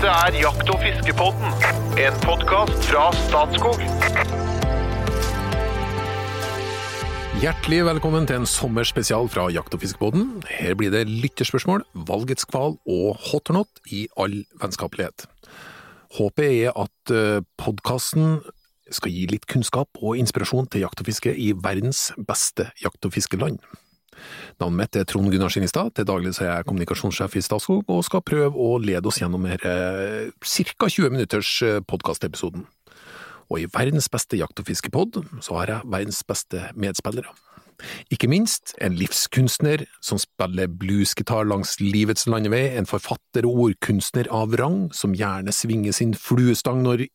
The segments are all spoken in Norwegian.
Dette er Jakt- og fiskepodden, en podkast fra Statskog. Hjertelig velkommen til en sommerspesial fra Jakt- og fiskepodden. Her blir det lytterspørsmål, valgets kval og hot or not i all vennskapelighet. Håpet er at podkasten skal gi litt kunnskap og inspirasjon til jakt og fiske i verdens beste jakt- og fiskeland. Navnet mitt er Trond Gunnar Skinnestad, til daglig er jeg kommunikasjonssjef i Statskog og skal prøve å lede oss gjennom denne ca. 20 minutters podkastepisoden. Og i verdens beste jakt- og fiskepod så har jeg verdens beste medspillere. Ikke minst en livskunstner som spiller bluesgitar langs livets landevei, en forfatter og ordkunstner av rang som gjerne svinger sin fluestang når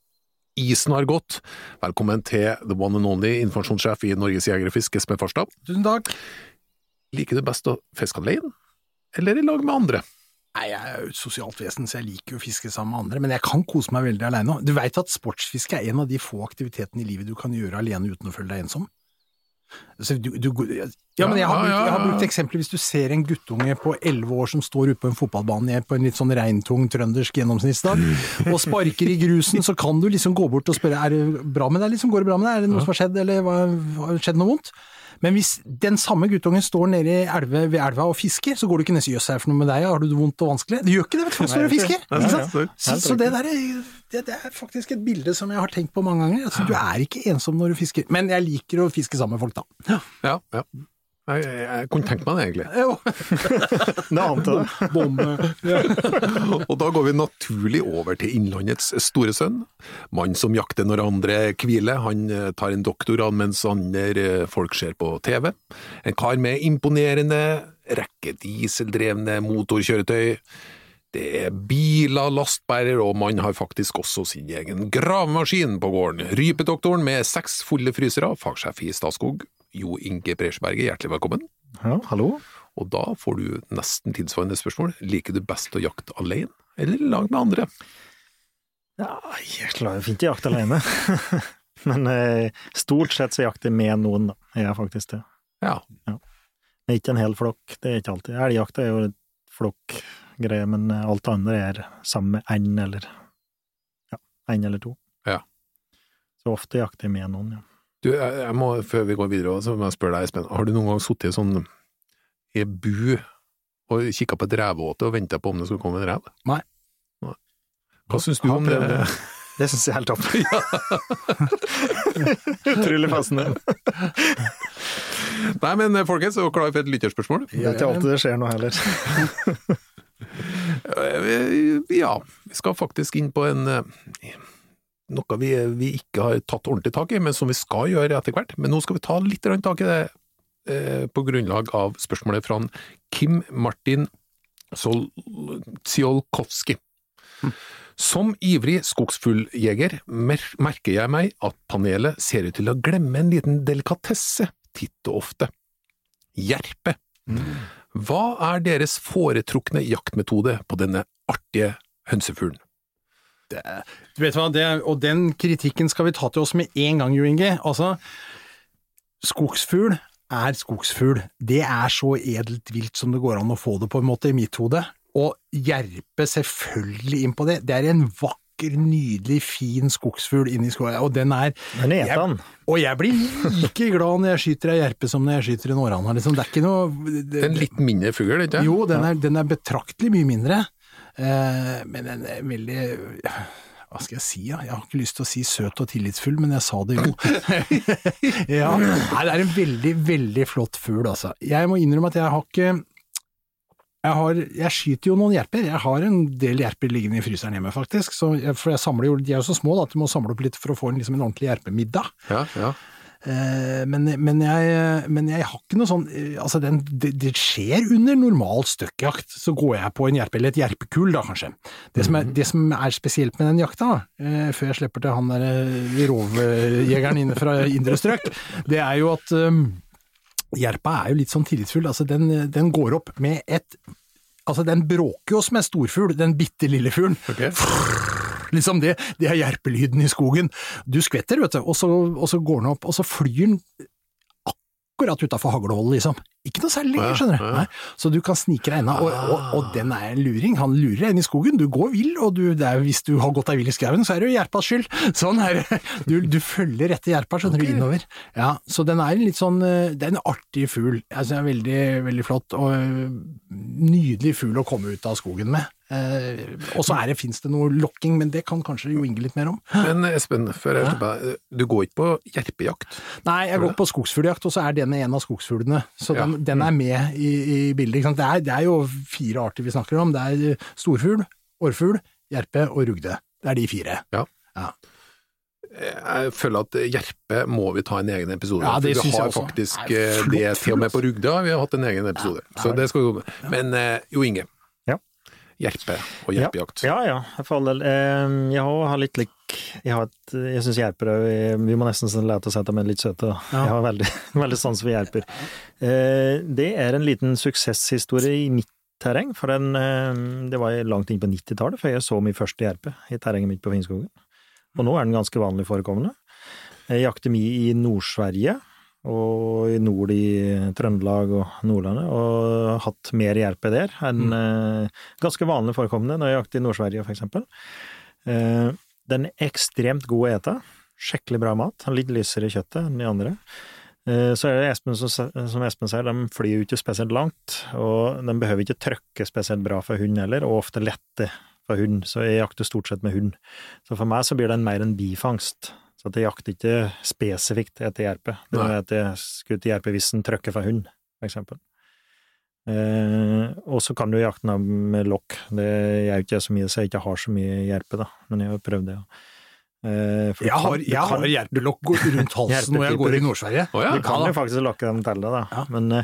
isen har gått. Velkommen til the one and only informasjonssjef i Norges Jeger og Fisk, Espen Farstad. Tusen takk. Liker du best å fiske alene, eller i lag med andre? Nei, Jeg er jo et sosialt vesen, så jeg liker jo å fiske sammen med andre, men jeg kan kose meg veldig alene. Du veit at sportsfiske er en av de få aktivitetene i livet du kan gjøre alene uten å føle deg ensom? Så du, du, ja, men jeg har, brukt, jeg har brukt eksempler hvis du ser en guttunge på elleve år som står ute på en fotballbane på en litt sånn regntung trøndersk gjennomsnittsdag, og sparker i grusen, så kan du liksom gå bort og spørre er det bra med deg, liksom, går det bra med deg, er det noe som har skjedd, eller hva, har skjedd noe vondt? Men hvis den samme guttungen står nede i elve, ved elva og fisker, så går du ikke og jøss, her for noe med deg, har du det vondt og vanskelig? Du gjør ikke det, vet du, for du står og fisker. Nei. Så, så det der er, det, det er faktisk et bilde som jeg har tenkt på mange ganger. Altså, du er ikke ensom når du fisker. Men jeg liker å fiske sammen med folk, da. Ja, ja. Jeg, jeg, jeg kunne tenkt meg det, egentlig. Jo. Det ante det. Bombe. Og da går vi naturlig over til Innlandets store sønn. Mann som jakter når andre hviler. Han eh, tar en doktorgrad mens andre eh, folk ser på TV. En kar med imponerende rekke dieseldrevne motorkjøretøy. Det er biler, lastbærer, og man har faktisk også sin egen gravemaskin på gården. Rypedoktoren med seks fulle frysere, fagsjef i Statskog, Jo Inge Bresjeberget, hjertelig velkommen. Ja, hallo. Og da får du nesten tilsvarende spørsmål. Liker du best å jakte alene, eller i lag med andre? Ja, jeg klarer fint å jakte alene. Men eh, stort sett så jakter jeg med noen, da. Jeg er faktisk det. Ja. Men ikke en hel flokk, det er ikke alltid. Elgjakt er jo en flokkgreie, men eh, alt annet er sammen med én eller ja, en eller to. Ja. Så ofte jakter jeg med noen, ja. Du, jeg, må, før vi går videre, så må jeg spørre deg, Espen. Har du noen gang sittet sånn i bu og kikka på et revåte og venta på om det skulle komme en rev? Nei. Nei. Hva syns du om det? det. Det syns jeg er helt topp. Utrolig fascinerende. Nei, men folkens, er dere klare for et lytterspørsmål? Det er ikke alltid det skjer noe heller. Ja, vi skal faktisk inn på en eh, noe vi, vi ikke har tatt ordentlig tak i, men som vi skal gjøre etter hvert. Men nå skal vi ta litt tak i det eh, på grunnlag av spørsmålet fra Kim Martin Sol Tsiolkovskij. Som ivrig skogsfugljeger mer- merker jeg meg at panelet ser ut til å glemme en liten delikatesse titt og ofte. Jerpe. Hva er deres foretrukne jaktmetode på denne artige hønsefuglen? Du vet hva, det, og den kritikken skal vi ta til oss med en gang, Jo Inge. Altså, skogsfugl er skogsfugl. Det er så edelt vilt som det går an å få det, på en måte, i mitt hode. Og jerpe selvfølgelig inn på det. Det er en vakker, nydelig, fin skogsfugl inni skogen, og den er Jeg- Og jeg blir like glad når jeg skyter ei jerpe som når jeg skyter en århanne. Liksom. Det er ikke noe Det er en litt mindre fugl, ikke sant? Jo, den er, den er betraktelig mye mindre, men den er veldig hva skal jeg si, ja? Jeg har ikke lyst til å si søt og tillitsfull, men jeg sa det jo. ja, det er en veldig, veldig flott fugl, altså. Jeg må innrømme at jeg har ikke jeg, har, jeg skyter jo noen jerper, jeg har en del jerper liggende i fryseren hjemme faktisk, så jeg, for jeg samler jo, de er jo så små da, at du må samle opp litt for å få en, liksom, en ordentlig jerpemiddag. Ja, ja. Eh, men, men, jeg, men jeg har ikke noe sånn eh, Altså, den, det, det skjer under normal støkkjakt. Så går jeg på en jerpe, eller et jerpekull, da kanskje. Det som er, det som er spesielt med den jakta, eh, før jeg slipper til han der rovjegeren inne fra indre strøk, det er jo at um, jerpa er jo litt sånn tillitsfull. Altså, den, den går opp med et Altså, den bråker jo som en storfugl, den bitte lille fuglen. Liksom det, det er jerpelyden i skogen. Du skvetter, vet du, og så, og så går den opp, og så flyr den akkurat utafor haglehullet, liksom. Ikke noe særlig lenger, skjønner du. Ah. Nei. Så du kan snike deg unna, og, og, og den er en luring. Han lurer deg inn i skogen, du går vill, og du, er, hvis du har gått deg vill i skauen, så er det jo Gjerpas skyld. Sånn er det. Du, du følger etter Gjerpa, skjønner okay. du, innover. Ja, så den er en litt sånn eh, Det er en artig fugl. Synes den er veldig, veldig flott, og eh, nydelig fugl å komme ut av skogen med. Eh, og så det, fins det noe lokking, men det kan kanskje Jo Inge litt mer om. Men Espen, før jeg slipper du går ikke på jerpejakt? Nei, jeg går på skogsfugljakt, og så er den en av skogsfuglene. Så Ja. den, den er med i, i bildet. Ikke sant? Det, er, det er jo fire arter vi snakker om. Det er storfugl, orrfugl, jerpe og rugde. Det er de fire. Ja. Jeg føler at jerpe må vi ta en egen episode. Ja, det vi jeg har faktisk Nei, eh, flott det til og med på. Rugda vi har hatt en egen episode. Så det skal vi gå med. Men eh, Jo Inge, Ja. jerpe og jerpejakt. Ja, ja, for all del. Eh, Jeg har har litt lik Jeg, har et, jeg syns jerper er Vi må nesten lete oss etter med litt søte. Ja. Jeg har veldig, veldig sans for jerper. Eh, Det er en liten suksesshistorie i mitt terreng, for den, eh, det var langt inn på 90-tallet før jeg så min første jerpe i terrenget mitt på Finnskogen. Og nå er den ganske vanlig forekommende. Jeg jakter mye i Nord-Sverige, og i nord i Trøndelag og Nordlandet, og hatt mer jerpe der enn eh, ganske vanlig forekommende når jeg jakter i Nord-Sverige, for eksempel. Eh, den er ekstremt god å ete. Skikkelig bra mat. Litt lysere i kjøttet enn de andre. Eh, Så er det Espen som, som Espen sier, de flyr jo ikke spesielt langt, og de behøver ikke trykke spesielt bra for hund heller, og ofte lette for hund, så jeg jakter stort sett med hund. Så for meg så blir den mer en bifangst. Så at jeg jakter ikke spesifikt etter jerpe. Det er at jeg skuter jerpe hvis den trykker for hund, for eksempel. Eh, og så kan du jakte den med lokk. Det gjør ikke jeg så mye, så jeg ikke har så mye gjerpe, da. Men jeg har prøvd det, ja. Eh, for Jeg kan- har, du jeg kan- har gjerpelokk rundt halsen når jeg går i Nord-Sverige. Oh, ja. du kan jo faktisk lokke dem til det, da. Ja. Men, eh,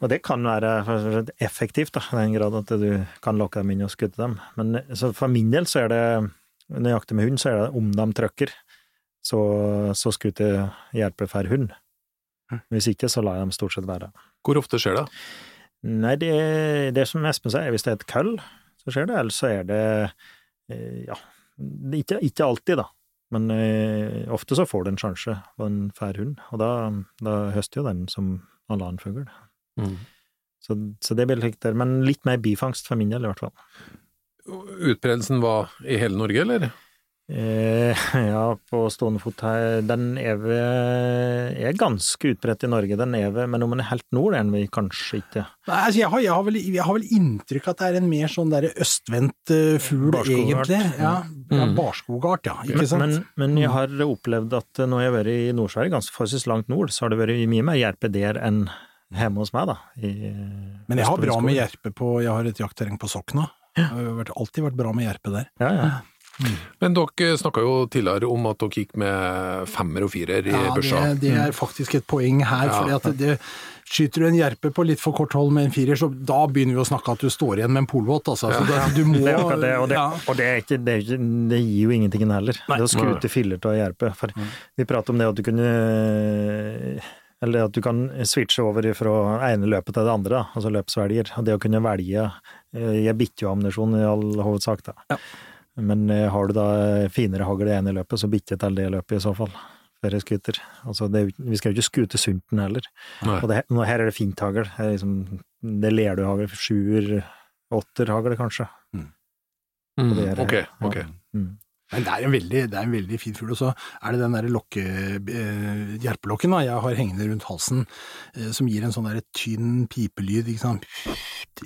og det kan være effektivt, da, i den grad at du kan lokke dem inn og skutte dem. Men eh, så for min del så er det, når jeg jakter med hund, så er det om de trykker, så, så skuter jeg jerpe for hund. Hvis ikke, så lar jeg dem stort sett være. Hvor ofte skjer det? Nei, det, det som Espen sier, hvis det er et køll, så skjer det, eller så er det eh, ja, ikke, ikke alltid, da. Men eh, ofte så får du en sjanse på en fær hund, og da, da høster jo den som alle annen fugl. Så, så det blir likt der, men litt mer bifangst for min del, i hvert fall. Utbredelsen var i hele Norge, eller? Eh, ja, på stående fot her, den er, ved, er ganske utbredt i Norge, den er ved, men om den er helt nord, er den vel kanskje ikke. Nei, altså jeg, har, jeg, har vel, jeg har vel inntrykk at det er en mer sånn østvendt eh, fugl, egentlig. Ja, Mm. barskogart, ja. Ikke sant? men, men jeg har opplevd at når jeg har vært i Nord-Sverige, ganske forholdsvis langt nord, så har det vært mye mer jerpe der enn hjemme hos meg, da. I, Men jeg har bra med jerpe på Jeg har et jaktterreng på Sokna. Det har alltid vært bra med jerpe der. Ja, ja. Men dere snakka jo tidligere om at dere gikk med femmer og firer i Ja, børsa. det, det er faktisk et poeng her. Ja. fordi at det, Skyter du en jerpe på litt for kort hold med en firer, så da begynner vi å snakke at du står igjen med en polvott. Altså. Ja. Det, du må, Det er akkurat det, og det, ja. og det, er ikke, det, det gir jo ingenting heller. Det å skute filler av jerpe. For vi prater om det at du kunne Eller at du kan switche over fra ene løpet til det andre, da, altså løpsvelger. Og det å kunne velge eh, Jeg bitter jo ammunisjon i all hovedsak, da. Ja. Men eh, har du da finere hagl i ene løpet, så bitter jeg til det løpet i så fall. Før jeg skuter. Altså, det, vi skal jo ikke skute sunten heller. Nei. Og det, nå, her er det fint hagl. Det liksom, det ler du hagl. Sjuer, åtter hagl, kanskje. Mm, det er ok, ok, ok. Mm. Men det er en veldig, det er en veldig fin fugl. Og så er det den der lokke, eh, jerpelokken da, jeg har hengende rundt halsen, eh, som gir en sånn der tynn pipelyd ikke sant?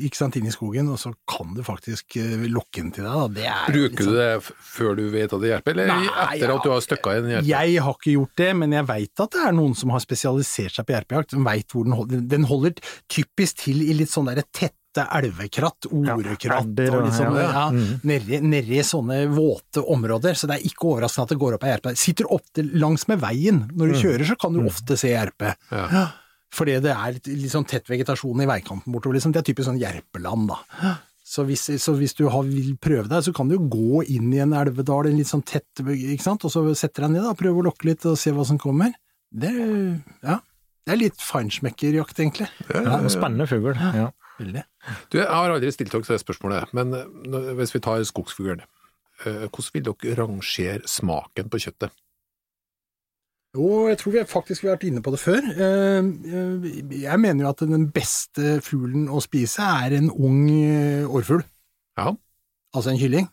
Ikke sant, inn i skogen, og så kan du faktisk eh, lokke den til deg. Da. Det er Bruker du sånn- det f- før du vet at det hjelper, eller Nei, etter at du har støkka en jerpe? Jeg har ikke gjort det, men jeg veit at det er noen som har spesialisert seg på jerpejakt. som vet hvor den holder. Den holder typisk til i litt sånn derre tette elvekratt, orekratt ja, og sånn, ja, ja, ja. Mm. nedi, nedi sånne våte områder. Så det er ikke overraskende at det går opp ei jerpe. Sitter ofte langs med veien. Når du Mm. kjører så kan du ofte se jerpe. Ja. Fordi det er litt, litt sånn tett vegetasjon i veikanten bortover, liksom. Det er typisk sånn jerpeland, da. Så hvis, så hvis du har, vil prøve deg, så kan du jo gå inn i en elvedal, en litt sånn tett, ikke sant, og så setter deg ned da, prøve å lokke litt og se hva som kommer. Det, ja, det er litt feinschmeckerjakt, egentlig. Ja, en spennende fugl. Ja. Veldig. Du, jeg har aldri stilt dere det spørsmålet, men eh, hvis vi tar skogsfuglen, eh, hvordan vil dere rangere smaken på kjøttet? Jo, jeg tror vi faktisk har vært inne på det før. Eh, Jeg mener jo at den beste fuglen å spise er en ung orrfugl. Ja. Altså en kylling.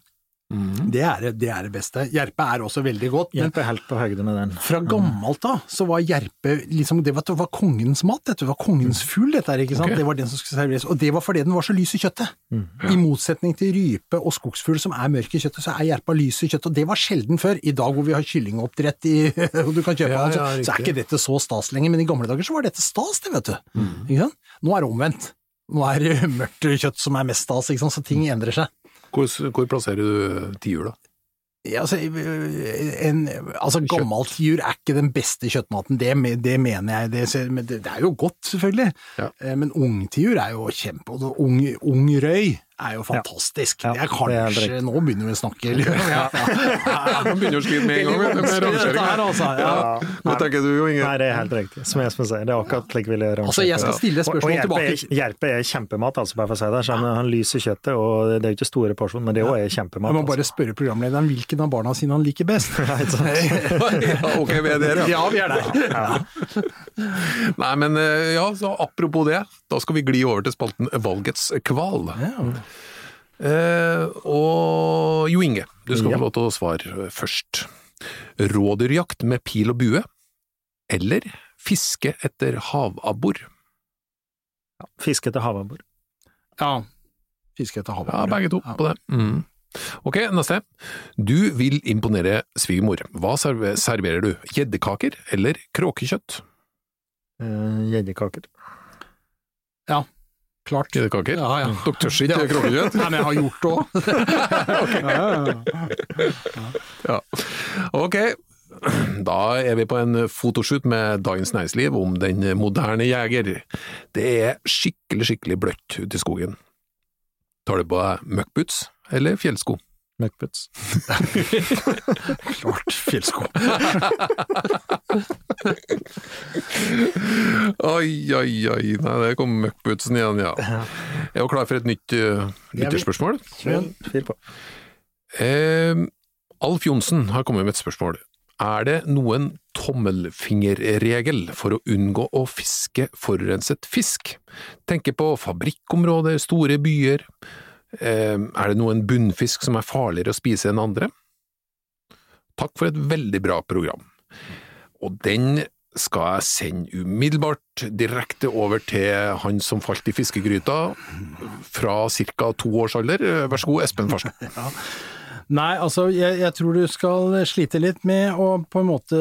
Mhm. Det er, det- er det beste. Jerpe er også veldig godt, Jerpe er helt på høyde med den. fra gammelt av så var jerpe liksom, det var, det var kongens mat, dette var kongens fugl, dette her, ikke sant? Okay. Det var den som skulle serveres, og det var fordi den var så lys i kjøttet. I motsetning til rype og skogsfugl som er mørk i kjøttet, så er jerpa lys i kjøttet, og det var sjelden før. I dag hvor vi har kyllingoppdrett i, og du kan kjøpe Ja, ja, så er ikke dette så stas lenger, men i gamle dager så var dette stas, det, vet du. Ikke sant? Nå er det omvendt. Nå er det mørkt kjøtt som er mest stas, så ting endrer seg. Hvor, hvor plasserer du tiura? da? Ja, altså, en, altså gammelt jur er ikke den beste kjøttmaten, det, det mener jeg. Det, men det, det er jo godt, selvfølgelig. Ja. Eh, Men ungtiur er jo kjempe... og Ung, ung røy er jo fantastisk. Ja, det er det er kanskje. Nå begynner vi å snakke. Ja, Nå begynner å skrive med en gang med rangeringa. altså. Ja. Hva tenker du, Inge? Nei, det er helt riktig. Som Espen sier, det er akkurat slik vi vil. Altså, jeg skal stille Og- spørsmål og jerpe tilbake. Er, jerpe er kjempemat, altså, bare for å si det. Så han, han lyser kjøttet, og det er jo ikke store porsjoner, men det òg er kjempemat. Jeg må bare altså. spørre programlederen hvilken av barna sine han liker best. Ja, ok, vi er der, ja. Ja, vi er der. Nei, men eh, ja, så apropos det, da skal vi gli over til spalten Valgets kval. Eh, og Jo Inge, du skal Ja. få lov til å svare først. Rådyrjakt med pil og bue, eller fiske etter havabbor? Fiske etter havabbor. Ja. Fiske etter havabbor. Ja, begge to på det. Mm. Ok, neste. Du vil imponere svigermor. Hva serverer du? Gjeddekaker eller kråkekjøtt? Eh, Gjeddekaker. Klart. Gjeddekaker? Ja, ja. Dere tør ikke kråkekjøtt? Nei, men jeg har gjort det òg. Ja. Ok, da er vi på en fotoshoot med Dagens Næringsliv om den moderne jeger. Det er skikkelig, skikkelig bløtt ute i skogen. Tar du på deg møkkboots eller fjellsko? Møkkputs. Klart fjellsko. Oi, oi, oi, nei, der kom møkkputsen igjen, ja. Er du klar for et nytt uh, lytterspørsmål? Fyr på. Eh, Alf Johnsen har kommet med et spørsmål. Er det noen tommelfingerregel for å unngå å fiske forurenset fisk? Tenker på fabrikkområder, store byer. Eh, er det noen bunnfisk som er farligere å spise enn andre? Takk for et veldig bra program. Og den skal jeg sende umiddelbart direkte over til han som falt i fiskegryta fra ca. to års alder. Vær så god, Espen Farsen. Nei, altså jeg, jeg tror du skal slite litt med å på en måte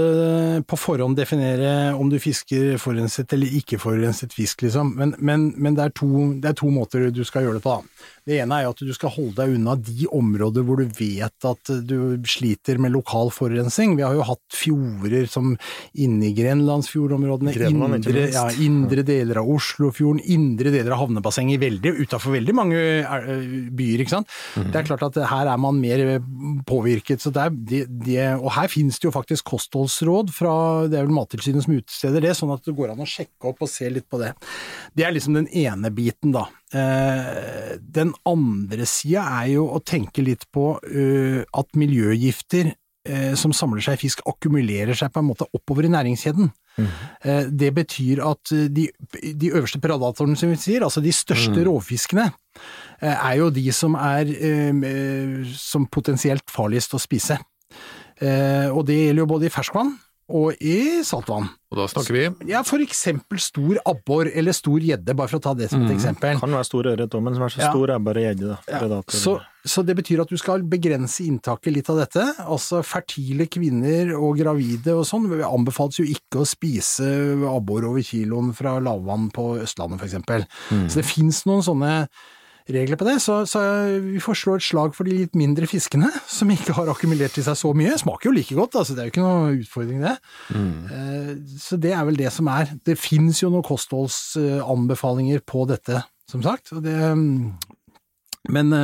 på forhånd definere om du fisker forurenset eller ikke forurenset fisk, liksom. Men, men, men det, er to, det er to måter du skal gjøre det på. da. Det ene er jo at du skal holde deg unna de områder hvor du vet at du sliter med lokal forurensning. Vi har jo hatt fjorder som inni Grenlandsfjordområdene, Grenland, indre, ja, indre deler av Oslofjorden, indre deler av havnebassenget, veldig, utenfor veldig mange byer, ikke sant. Det er klart at her er man mer påvirket, så det det, det, og her finnes det jo faktisk kostholdsråd fra, det er vel Mattilsynet som utsteder det, sånn at det går an å sjekke opp og se litt på det. Det er liksom den ene biten da. Eh, den andre sida er jo å tenke litt på eh, at miljøgifter eh, som samler seg i fisk, akkumulerer seg på en måte oppover i næringskjeden. Eh, Det betyr at de, de øverste predatorene, som vi sier, altså de største rovfiskene, eh, er jo de som er som potensielt farligst å spise. Og det gjelder jo både i ferskvann og i saltvann. Og da snakker vi Ja, for eksempel stor abbor eller stor gjedde, bare for å ta det som et eksempel. Kan være stor ørret òg, men som er så Ja. stor er bare gjedde. Ja, så, så det betyr at du skal begrense inntaket litt av dette. Altså fertile kvinner og gravide og sånn anbefales jo ikke å spise abbor over kiloen fra lavvann på Østlandet for eksempel. Mm. Så det fins noen sånne regler på det, så, så vi får slå et slag for de litt mindre fiskene, som ikke har akkumulert i seg så mye. Smaker jo like godt, altså det er jo ikke noe utfordring det. Mm. Så det er vel det som er. Det fins jo noen kostholdsanbefalinger på dette, som sagt. Det, men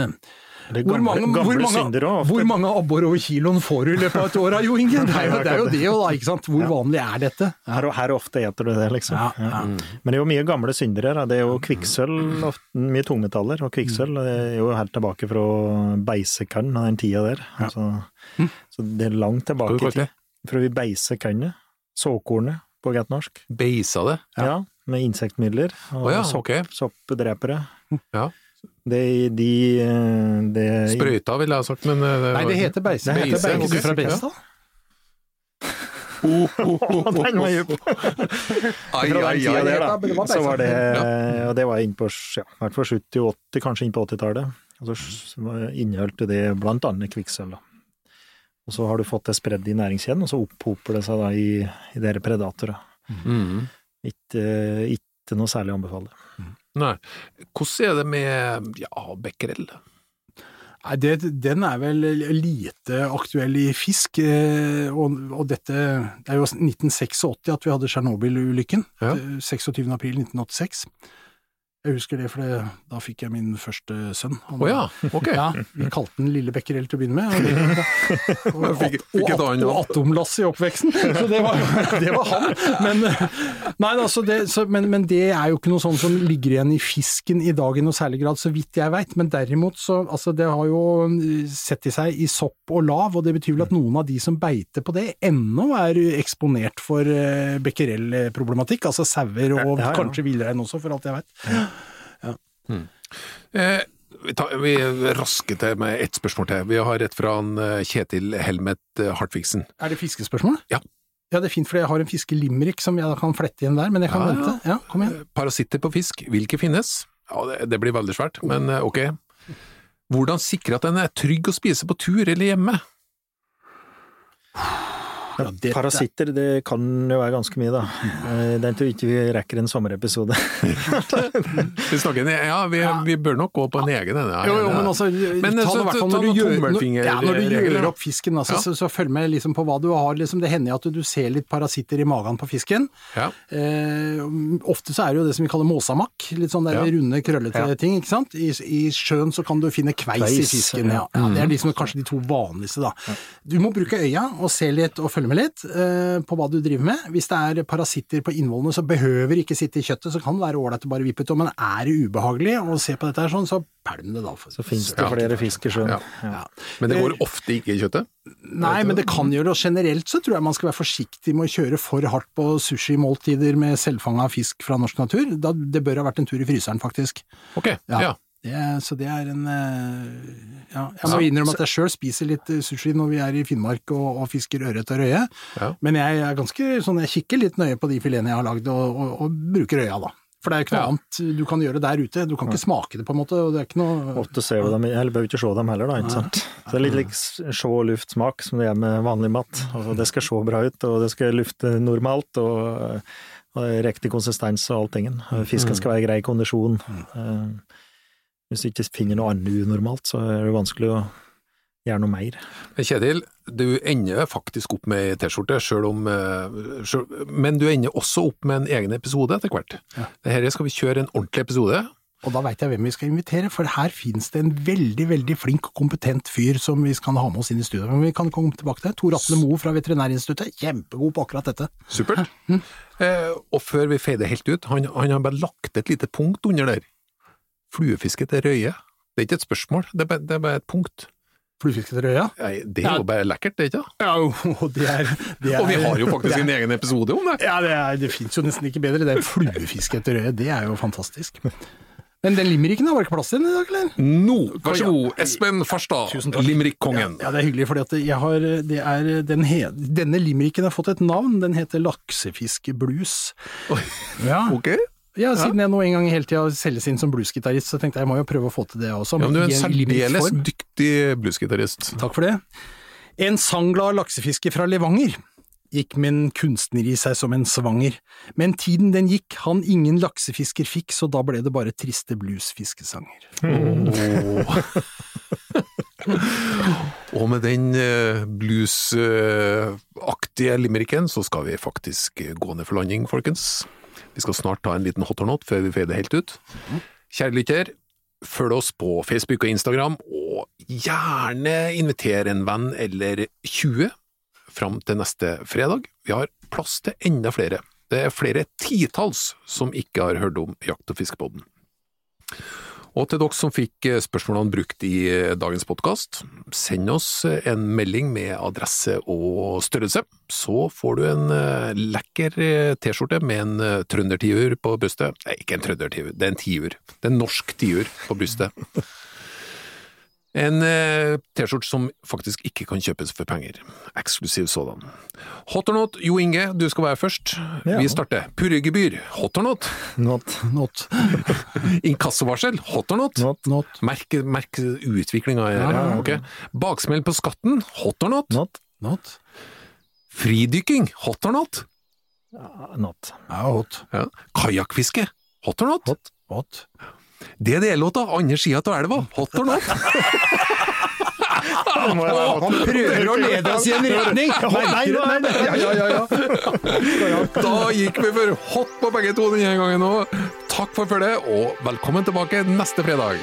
hvor mange, gamle hvor mange, hvor mange abbor over kiloen får du i løpet av et år, Jo Inge? Det er jo det, er jo det da, ikke sant. Hvor vanlig er dette? Her, her ofte eter du det, liksom. Ja, ja. Men det er jo mye gamle syndere. her. Det er jo kvikksølv, ofte, mye tungmetaller. Og kvikksølv det er jo helt tilbake fra beisekann og den tida der. Altså, så det er langt tilbake du i tid. Fra vi beiser kannet. Såkornet på godt norsk. Beisa det? Ja. med insektmidler og oh, ja, sopp, soppdrepere. Ja. Det, de, eh, det Sprøyta, ville jeg ha sagt, men det Nei, det heter beise. Det heter Beise, Er ikke beise, fra ok. Beistad? Den var djup! Ai, Fra ai, ai. der, Ja, det da. var Så var det, Ja. og det var inn på ja, hvert fall 70-80, kanskje inn på 80-tallet. Og så inneholdt det blant annet kvikksølv. Og så har du fått det spredd i næringskjeden, og så opphoper det seg da i, i dere predatorer. Mm. Ikke, ikke noe særlig å anbefale. Nei. Hvordan er det med ja, becquerel? Nei, det, den er vel lite aktuell i fisk, eh, og, og dette Det er jo 1986 at vi hadde Tsjernobyl-ulykken. Ja. eh, 26. april 1986. Jeg husker det, for det, da fikk jeg min første sønn. Han- Å ja, ok. Ja, vi kalte den Lille Becquerel til å begynne med. Og, det, og, Fikk- fikk og, og atomlass i oppveksten, så det var, det var han. Men, nei, altså det, så, men, men det er jo ikke noe sånn som ligger igjen i fisken i dag i noe særlig grad, så vidt jeg veit. Men derimot så altså det har jo sett i seg i sopp og lav, og det betyr vel at noen av de som beiter på det, ennå er eksponert for eh, becquerel-problematikk. Altså sauer og Ja, ja, ja. kanskje villrein også, for alt jeg veit. Eh, vi, tar, vi rasker til med ett spørsmål til. Vi har et fra en, eh, Kjetil Helmet eh, Hartvigsen. Er det fiskespørsmål? Ja. Ja, det er fint, for jeg har en fiskelimerick som jeg kan flette igjen der, men jeg kan Ja, vente. Ja, kom igjen. Parasitter på fisk, hvilke finnes? Ja, det, det blir veldig svært, men ok. Hvordan sikre at den er trygg å spise på tur eller hjemme? Ja, dette- Parasitter, det kan jo være ganske mye, da. Eh, Det tror jeg ikke vi rekker en sommerepisode. Vi, snakker, ja, vi, vi bør nok gå på en egen en. ja. Jo, jo, men altså, Men, ta det i hvert fall når du gjør, når, ja, når du regler, gjør opp fisken, altså, Ja. så, så følg med liksom på hva du har. Liksom, det hender at du ser litt parasitter i magen på fisken. Ja. Eh, ofte så er det jo det som vi kaller måsamakk, litt sånn der Ja. runde, krøllete Ja. ting. ikke sant? I, I sjøen så kan du finne kveis, i fisken. Ja. det er liksom kanskje de to vanligste, da. Du må bruke øya og se litt og følge med litt eh, på hva du driver med. Hvis det er parasitter på innvollene, så behøver ikke sitte i kjøttet, så kan det være ålreit å bare vippe ut. Men er det ubehagelig å se på dette her sånn, så pælm det da. For. Så finnes det flere fisk i sjøen. Ja. Ja. Men det går ofte ikke i kjøttet? Nei, men det kan gjøre det. Og generelt så tror jeg man skal være forsiktig med å kjøre for hardt på sushimåltider med selvfanga fisk fra norsk natur. Da, det bør ha vært en tur i fryseren, faktisk. Ok, Ja. Det, så det er en eh, Ja, jeg må innrømme at jeg sjøl spiser litt eh, sushi når vi er i Finnmark og, og fisker ørret og røye. Ja. Men jeg er ganske sånn, jeg kikker litt nøye på de filetene jeg har lagd, og, og, og bruker øya da. For det er jo ikke noe Ja. annet du kan gjøre der ute. Du kan ikke smake det på en måte, og det er ikke noe Ofte ser du dem, eller bør ikke se dem heller, da. ikke sant? Så det er litt like se og luftsmak som det er med vanlig mat. Og det skal se bra ut, og det skal lufte normalt, og, og riktig konsistens og alltingen. Fisken skal være i grei kondisjon. Eh, Hvis du ikke finner noe annet unormalt, så er det vanskelig å gjøre noe mer. Kjetil, du ender faktisk opp med ei T-skjorte, sjøl om, eh, selv- men du ender også opp med en egen episode etter hvert. Ja. Dette skal vi kjøre en ordentlig episode. Og da veit jeg hvem vi skal invitere, for her finnes det en veldig veldig flink og kompetent fyr som vi kan ha med oss inn i studio. Men vi kan komme tilbake til det. Tor Atle Moe fra Veterinærinstituttet, kjempegod på akkurat dette. Supert. Eh, og før vi feider helt ut, han, han har bare lagt et lite punkt under der. Fluefiske til røye. Det er ikke et spørsmål, det er bare, det er bare et punkt. Fluefiske til røya? Nei, det er jo bare lekkert, det er ikke det? Ja, og det er, det er Og vi har jo faktisk en egen episode om det. Ja, det, er, det fins jo nesten ikke bedre. Det er fluefiske etter røye, det er jo fantastisk. Men den limericken har var ikke plass til i dag, eller? Nå, vær så god, Espen Farstad, limerickkongen. Ja, det er hyggelig, for jeg har, det er, den denne limericken har fått et navn. Den heter Laksefiskeblues. Ja, Ok. Ja, siden jeg nå en gang hele tida selges inn som bluesgitarist, så tenkte jeg jeg må jo prøve å få til det også. Ja, men du er en i særdeles dyktig bluesgitarist. Takk for det. En sangglad laksefisker fra Levanger gikk med en kunstner i seg som en svanger, men tiden den gikk han ingen laksefisker fikk, så da ble det bare triste bluesfiskesanger. Og med den eh, bluesaktige limericken så skal vi faktisk gå ned for landing, folkens. Vi skal snart ta en liten hot or not før vi feider helt ut. Kjære lytter, følg oss på Facebook og Instagram, og gjerne inviter en venn eller 20 fram til neste fredag. Vi har plass til enda flere. Det er flere titalls som ikke har hørt om Jakt- og fiskepodden. Og til dere som fikk eh, spørsmålene brukt i eh, dagens podkast, send oss eh, en melding med adresse og størrelse, så får du en lekker T-skjorte med en trøndertiur på brystet. Nei, ikke en trøndertiur, det er en tiur. Det er en norsk tiur på brystet. En eh, T-skjorte som faktisk ikke kan kjøpes for penger. Eksklusiv sådan. Hot or not, Jo Inge, du skal være først. Ja. Vi starter. Purregebyr, hot or not? Not. Not. Inkassovarsel, hot or not? Not. Not. Merk, merk utviklinga her. Ja, ja, ja. ok. Baksmell på skatten, hot or not? Not. Not. Fridykking, hot or not? Not. Ja, hot. Ja. Kajakkfiske, hot or not? Hot. Hot. DDE-låta, andre sida av elva, hot or not? Han prøver å lede oss i en retning! Nei, nei, nei, ja, ja, ja. Da gikk vi for hot på begge to denne gangen òg. Takk for følget, og velkommen tilbake neste fredag.